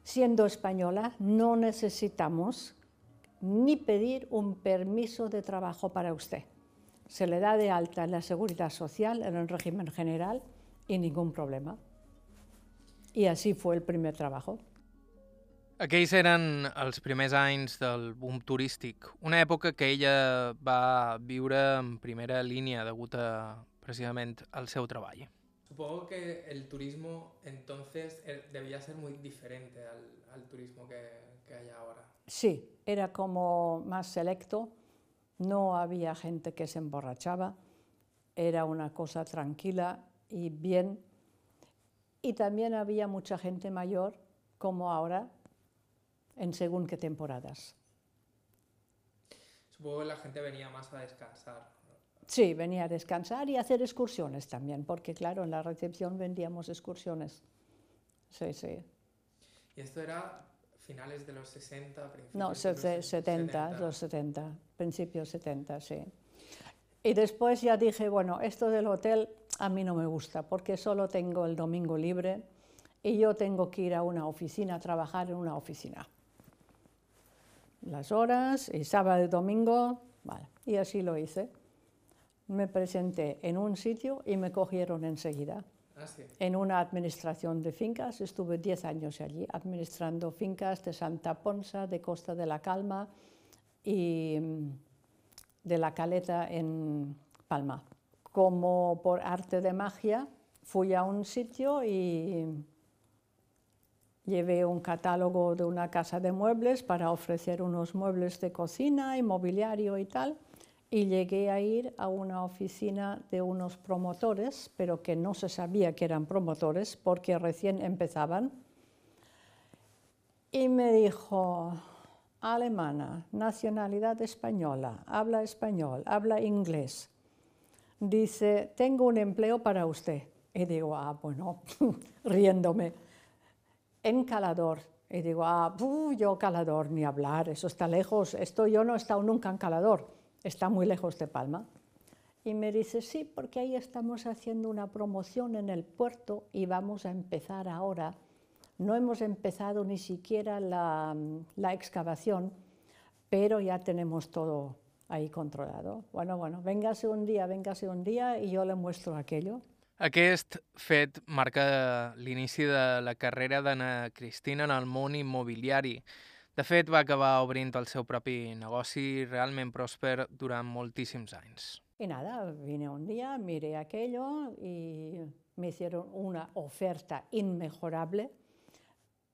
siendo española no necesitamos ni pedir un permiso de trabajo para usted. Se le da de alta en la seguridad social, en el régimen general, y ningún problema. I així fue el primer trabajo. Aquells eren els primers anys del boom turístic, una època que ella va viure en primera línia degut a, precisament, al seu treball. Supongo que el turismo entonces eh, debía ser muy diferente al, al turismo que, que hay ahora. Sí, era como más selecto, no había gente que se emborrachaba, era una cosa tranquila y bien. Y también había mucha gente mayor, como ahora, en según qué temporadas. Supongo que la gente venía más a descansar. Sí, venía a descansar y a hacer excursiones también, porque claro, en la recepción vendíamos excursiones. Sí, sí. Y esto era finales de los 60, principios No, de los se- 70, 70. los 70, principios 70, sí. Y después ya dije, bueno, esto del hotel a mí no me gusta, porque solo tengo el domingo libre y yo tengo que ir a una oficina, a trabajar en una oficina. Las horas, y sábado y domingo, vale. Y así lo hice. Me presenté en un sitio y me cogieron enseguida Ah, en una administración de fincas. Estuve 10 años allí administrando fincas de Santa Ponsa, de Costa de la Calma y mm, de la Caleta en Palma. Como por arte de magia, fui a un sitio y llevé un catálogo de una casa de muebles para ofrecer unos muebles de cocina y mobiliario y tal. Y llegué a ir a una oficina de unos promotores, pero que no se sabía que eran promotores porque recién empezaban. Y me dijo, alemana, nacionalidad española, habla español, habla inglés. Dice, tengo un empleo para usted. Y digo, ah, bueno, riéndome en Calador. Y digo, ah, yo Calador, ni hablar, eso está lejos. Esto yo no he estado nunca en Calador, está muy lejos de Palma. Y me dice, sí, porque ahí estamos haciendo una promoción en el puerto y vamos a empezar ahora. No hemos empezado ni siquiera la, excavación, pero ya tenemos todo ahí controlado. Bueno, bueno, véngase un día, véngase un día y yo le muestro aquello. Aquest fet marca l'inici de la carrera d'Anna Cristina en el món. De fet, va acabar obrint el seu propi negoci realment pròsper durant moltíssims anys. Y nada, vine un día, miré aquello y me hicieron una oferta inmejorable,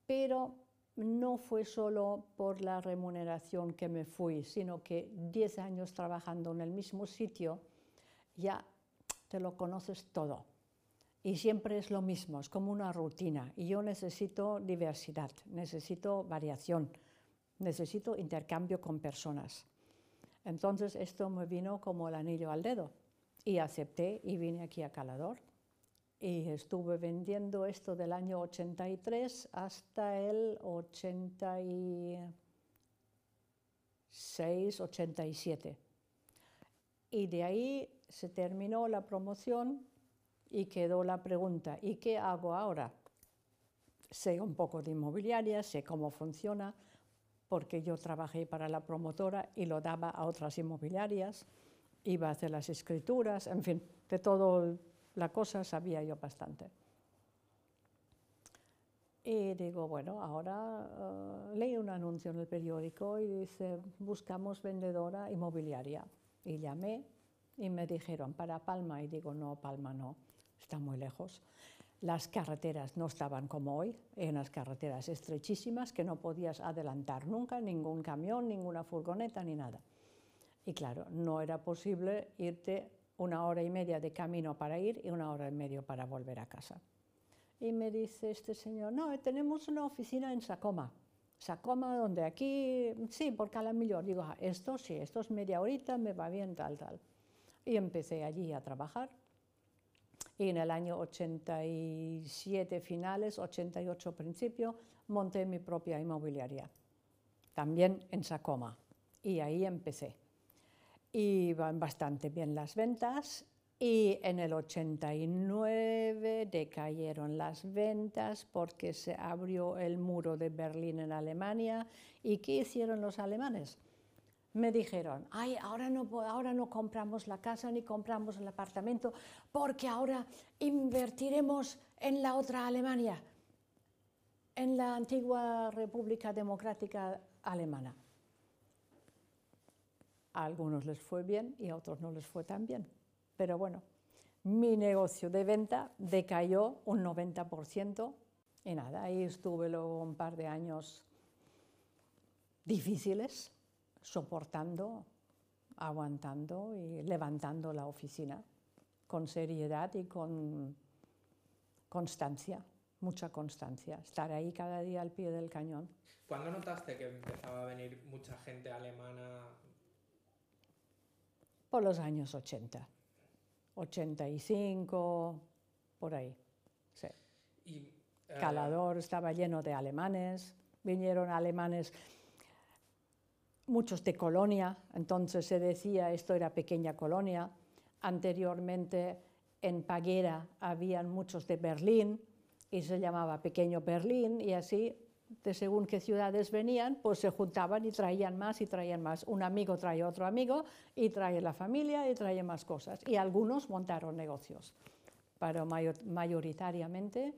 pero no fue solo por la remuneración que me fui, sino que 10 años trabajando en el mismo sitio, ya te lo conoces todo. Y siempre es lo mismo, es como una rutina. Y yo necesito diversidad, necesito variación, necesito intercambio con personas. Entonces esto me vino como el anillo al dedo y acepté y vine aquí a Calador y estuve vendiendo esto del año 83 hasta el 86, 87. Y de ahí se terminó la promoción y quedó la pregunta, ¿y qué hago ahora? Sé un poco de inmobiliaria, sé cómo funciona, porque yo trabajé para la promotora y lo daba a otras inmobiliarias, iba a hacer las escrituras, en fin, de todo la cosa sabía yo bastante. Y digo, bueno, ahora eh, leí un anuncio en el periódico y dice, buscamos vendedora inmobiliaria. Y llamé y me dijeron, para Palma, y digo, no, Palma no, está muy lejos. Las carreteras no estaban como hoy, eran las carreteras estrechísimas que no podías adelantar nunca, ningún camión, ninguna furgoneta, ni nada. Y claro, no era posible irte una hora y media de camino para ir y una hora y media para volver a casa. Y me dice este señor, no, tenemos una oficina en Sacoma. Sacoma, donde aquí, sí, por Calamillor. Digo, ah, esto sí, esto es media horita, me va bien, tal, tal. Y empecé allí a trabajar. Y en el año 87 finales, 88 principio, monté mi propia inmobiliaria, también en Sacoma. Y ahí empecé. Iban bastante bien las ventas y en el 89 decayeron las ventas porque se abrió el muro de Berlín en Alemania. ¿Y qué hicieron los alemanes? Me dijeron, ay, ahora no, ahora no compramos la casa ni compramos el apartamento porque ahora invertiremos en la otra Alemania, en la antigua República Democrática Alemana. A algunos les fue bien y a otros no les fue tan bien. Pero bueno, mi negocio de venta decayó un 90% y nada, ahí estuve luego un par de años difíciles, soportando, aguantando y levantando la oficina con seriedad y con constancia, mucha constancia, estar ahí cada día al pie del cañón. ¿Cuándo notaste que empezaba a venir mucha gente alemana? Por los años 80, 85, por ahí. Sí. Y, eh, Calador estaba lleno de alemanes, vinieron alemanes muchos de colonia, entonces se decía esto era pequeña colonia. Anteriormente en Paguera habían muchos de Berlín y se llamaba pequeño Berlín y así de según qué ciudades venían, pues se juntaban y traían más y traían más. Un amigo trae otro amigo y trae la familia y trae más cosas. Y algunos montaron negocios, pero mayor, mayoritariamente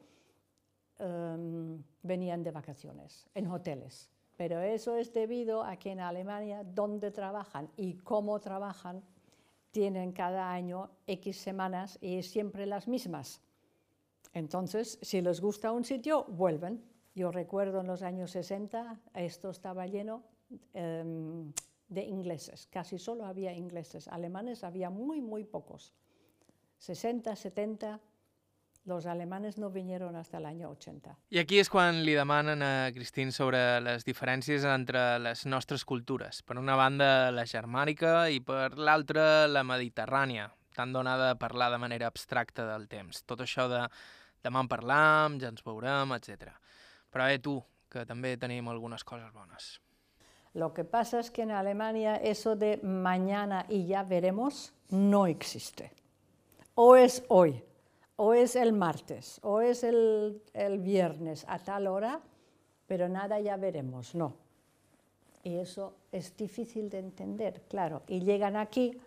um, venían de vacaciones en hoteles. Pero eso es debido a que en Alemania, donde trabajan y cómo trabajan, tienen cada año X semanas y siempre las mismas. Entonces, si les gusta un sitio, vuelven. Yo recuerdo en los años 60, esto estaba lleno um, de ingleses, casi solo había ingleses. Alemanes había muy, muy pocos. 60, 70, los alemanes no vinieron hasta el año 80. I aquí és quan li demanen a Christine sobre les diferències entre les nostres cultures. Per una banda, la germànica i per l'altra, la mediterrània, tan donada a parlar de manera abstracta del temps. Tot això de demà en parlam, ja ens veurem, etc. Però bé, tu, que també tenim algunes coses bones. Lo que pasa es que en Alemania eso de mañana y ya veremos no existe. O es hoy, o es el martes, o es el, el, viernes a tal hora, pero nada ya veremos, no. Y eso es difícil de entender, claro. Y llegan aquí,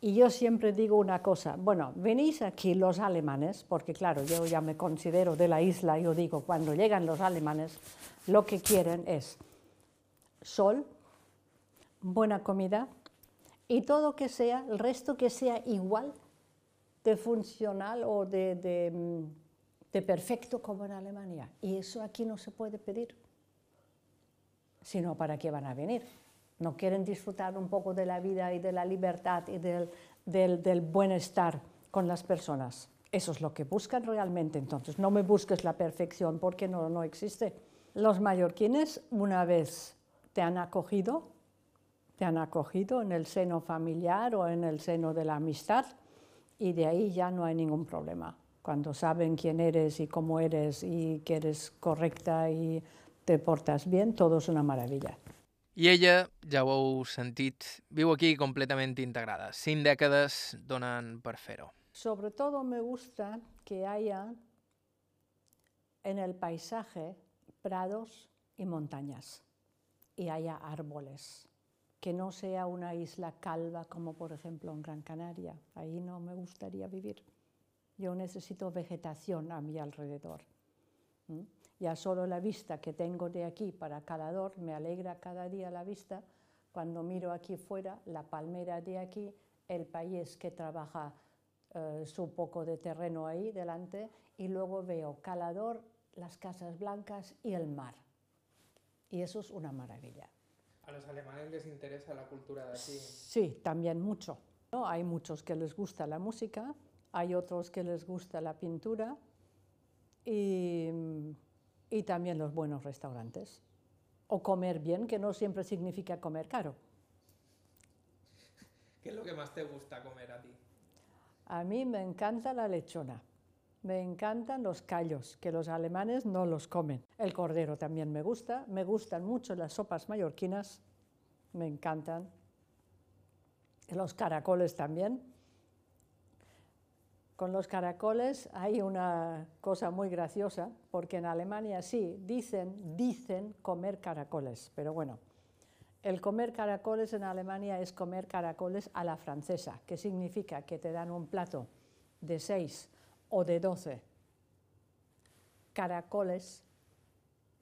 y yo siempre digo una cosa, bueno, venís aquí los alemanes, porque claro, yo ya me considero de la isla, yo digo, cuando llegan los alemanes, lo que quieren es sol, buena comida, y todo que sea, el resto que sea igual de funcional o de, de, de, perfecto como en Alemania. Y eso aquí no se puede pedir. Sino para qué van a venir. No quieren disfrutar un poco de la vida y de la libertad y del, del, del bienestar con las personas. Eso es lo que buscan realmente. Entonces, no me busques la perfección porque no, no existe. Los mallorquines, una vez te han acogido, te han acogido en el seno familiar o en el seno de la amistad, y de ahí ya no hay ningún problema. Cuando saben quién eres y cómo eres y que eres correcta y te portas bien, todo es una maravilla. I ella, ja ho heu sentit, viu aquí completament integrada. Cinc dècades donen per fer-ho. Sobre todo me gusta que haya en el paisaje prados y montañas y haya árboles que no sea una isla calva como por ejemplo en Gran Canaria. Ahí no me gustaría vivir. Yo necesito vegetación a mi alrededor. Ya solo la vista que tengo de aquí para Calador me alegra cada día la vista cuando miro aquí fuera la palmera de aquí, el país que trabaja eh, su poco de terreno ahí delante y luego veo Calador, las casas blancas y el mar. Y eso es una maravilla. ¿A los alemanes les interesa la cultura de aquí? Sí, también mucho. ¿no? Hay muchos que les gusta la música, hay otros que les gusta la pintura y, y también los buenos restaurantes. O comer bien, que no siempre significa comer caro. ¿Qué es lo que más te gusta comer a ti? A mí me encanta la lechona. Me encantan los callos, que los alemanes no los comen. El cordero también me gusta. Me gustan mucho las sopas mallorquinas. Me encantan. Los caracoles también. Con los caracoles hay una cosa muy graciosa, porque en Alemania sí, dicen, dicen comer caracoles, pero bueno, El comer caracoles en Alemania es comer caracoles a la francesa, que significa que te dan un plato de 6 o de 12 caracoles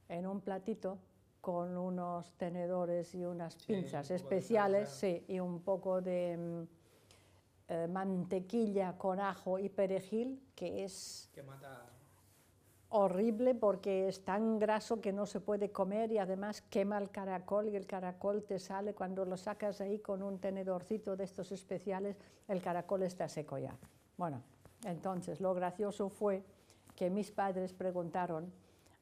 en un platito con unos tenedores y unas pinzas especiales sí, y un poco de mm, eh, mantequilla con ajo y perejil, que es Que mata... horrible porque es tan graso que no se puede comer y además quema el caracol y el caracol te sale cuando lo sacas ahí con un tenedorcito de estos especiales, el caracol está seco ya. Bueno, entonces lo gracioso fue que mis padres preguntaron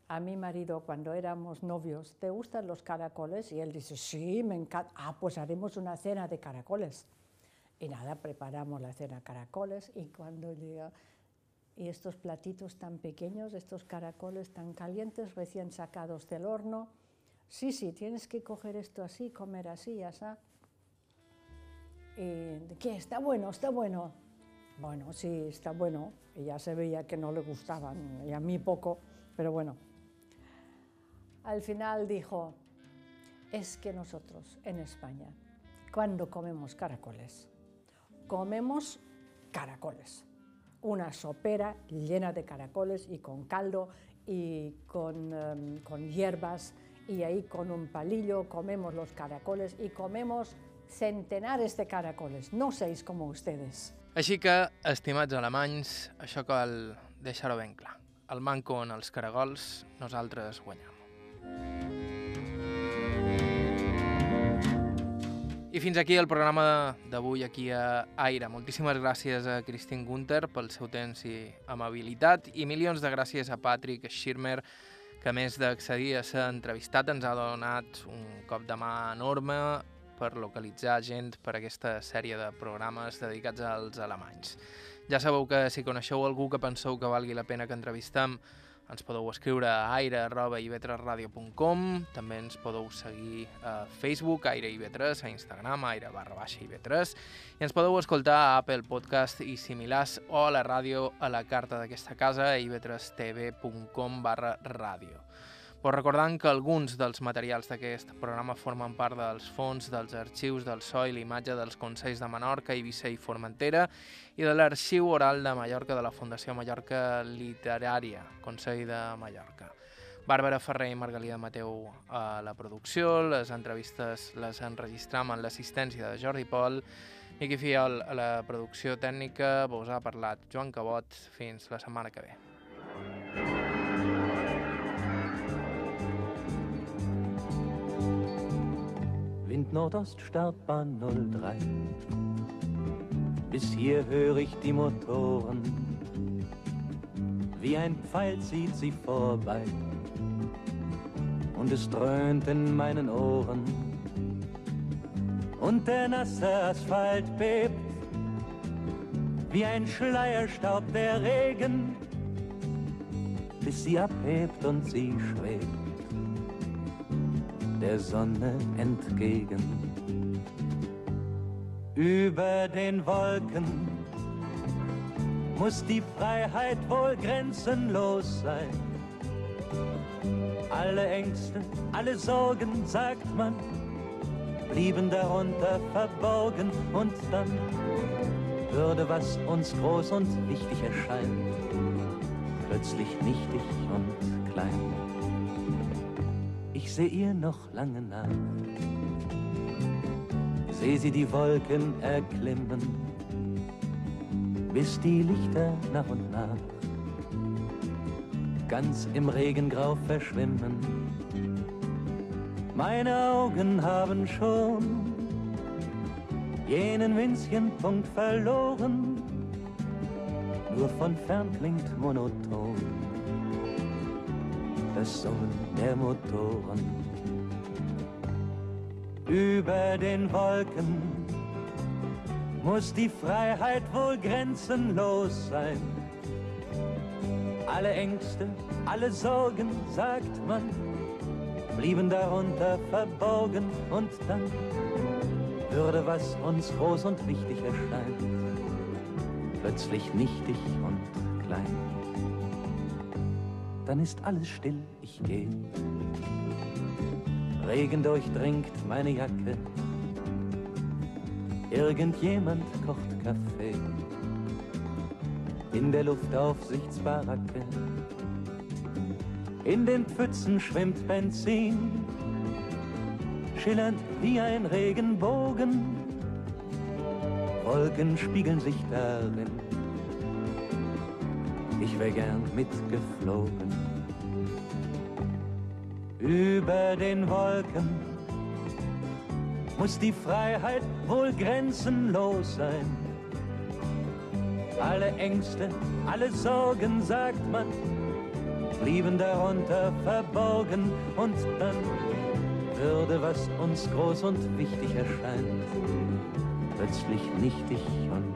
a mi marido cuando éramos novios, ¿te gustan los caracoles? Y él dice, sí, me encanta. Ah, pues haremos una cena de caracoles. Y nada, preparamos la cena caracoles y cuando llega, y estos platitos tan pequeños, estos caracoles tan calientes, recién sacados del horno, sí, sí, tienes que coger esto así, comer así, así. Y, ¿Qué? ¿Está bueno? ¿Está bueno? Bueno, sí, está bueno. Ya se veía que no le gustaban, y a mí poco, pero bueno. Al final dijo, es que nosotros en España, cuando comemos caracoles, comemos caracoles. Una sopera llena de caracoles y con caldo y con, em, con hierbas y ahí con un palillo comemos los caracoles y comemos centenares de caracoles, no seis como ustedes. Així que, estimats alemanys, això cal deixar-ho ben clar. El manco en els caragols, nosaltres guanyem. I fins aquí el programa d'avui aquí a Aire. Moltíssimes gràcies a Christine Gunther pel seu temps i amabilitat i milions de gràcies a Patrick Schirmer que a més d'accedir a ser entrevistat ens ha donat un cop de mà enorme per localitzar gent per aquesta sèrie de programes dedicats als alemanys. Ja sabeu que si coneixeu algú que penseu que valgui la pena que entrevistem, ens podeu escriure a aire.ivetresradio.com també ens podeu seguir a Facebook, Aire IB3, a Instagram, aire barra baixa IB3 i ens podeu escoltar a Apple Podcast i similars o a la ràdio a la carta d'aquesta casa ib3tv.com barra ràdio. Però recordant que alguns dels materials d'aquest programa formen part dels fons dels arxius del so i l'imatge dels Consells de Menorca, Eivissa i Formentera i de l'Arxiu Oral de Mallorca de la Fundació Mallorca Literària, Consell de Mallorca. Bàrbara Ferrer i Margalida Mateu a la producció, les entrevistes les enregistram en l'assistència de Jordi Pol, Miqui Fiol a la producció tècnica, vos ha parlat Joan Cabot, fins la setmana que ve. Wind Nordost Startbahn 03. Bis hier höre ich die Motoren. Wie ein Pfeil zieht sie vorbei. Und es dröhnt in meinen Ohren. Und der nasse Asphalt bebt. Wie ein Schleierstaub der Regen. Bis sie abhebt und sie schwebt der Sonne entgegen. Über den Wolken muss die Freiheit wohl grenzenlos sein. Alle Ängste, alle Sorgen, sagt man, blieben darunter verborgen und dann würde, was uns groß und wichtig erscheint, plötzlich nichtig und klein ich seh ihr noch lange nach. Seh sie die Wolken erklimmen, bis die Lichter nach und nach ganz im Regengrau verschwimmen. Meine Augen haben schon jenen winzigen Punkt verloren, nur von fern klingt monoton das Summen der Motoren. Über den Wolken muss die Freiheit wohl grenzenlos sein. Alle Ängste, alle Sorgen, sagt man, blieben darunter verborgen und dann würde, was uns groß und wichtig erscheint, plötzlich nichtig und klein dann ist alles still, ich geh. Regen durchdringt meine Jacke. Irgendjemand kocht Kaffee in der Luftaufsichtsbaracke. In den Pfützen schwimmt Benzin, schillernd wie ein Regenbogen. Wolken spiegeln sich darin. Ich wär gern mitgeflogen. Über den Wolken muss die Freiheit wohl grenzenlos sein. Alle Ängste, alle Sorgen, sagt man, blieben darunter verborgen und dann würde, was uns groß und wichtig erscheint, plötzlich nichtig und.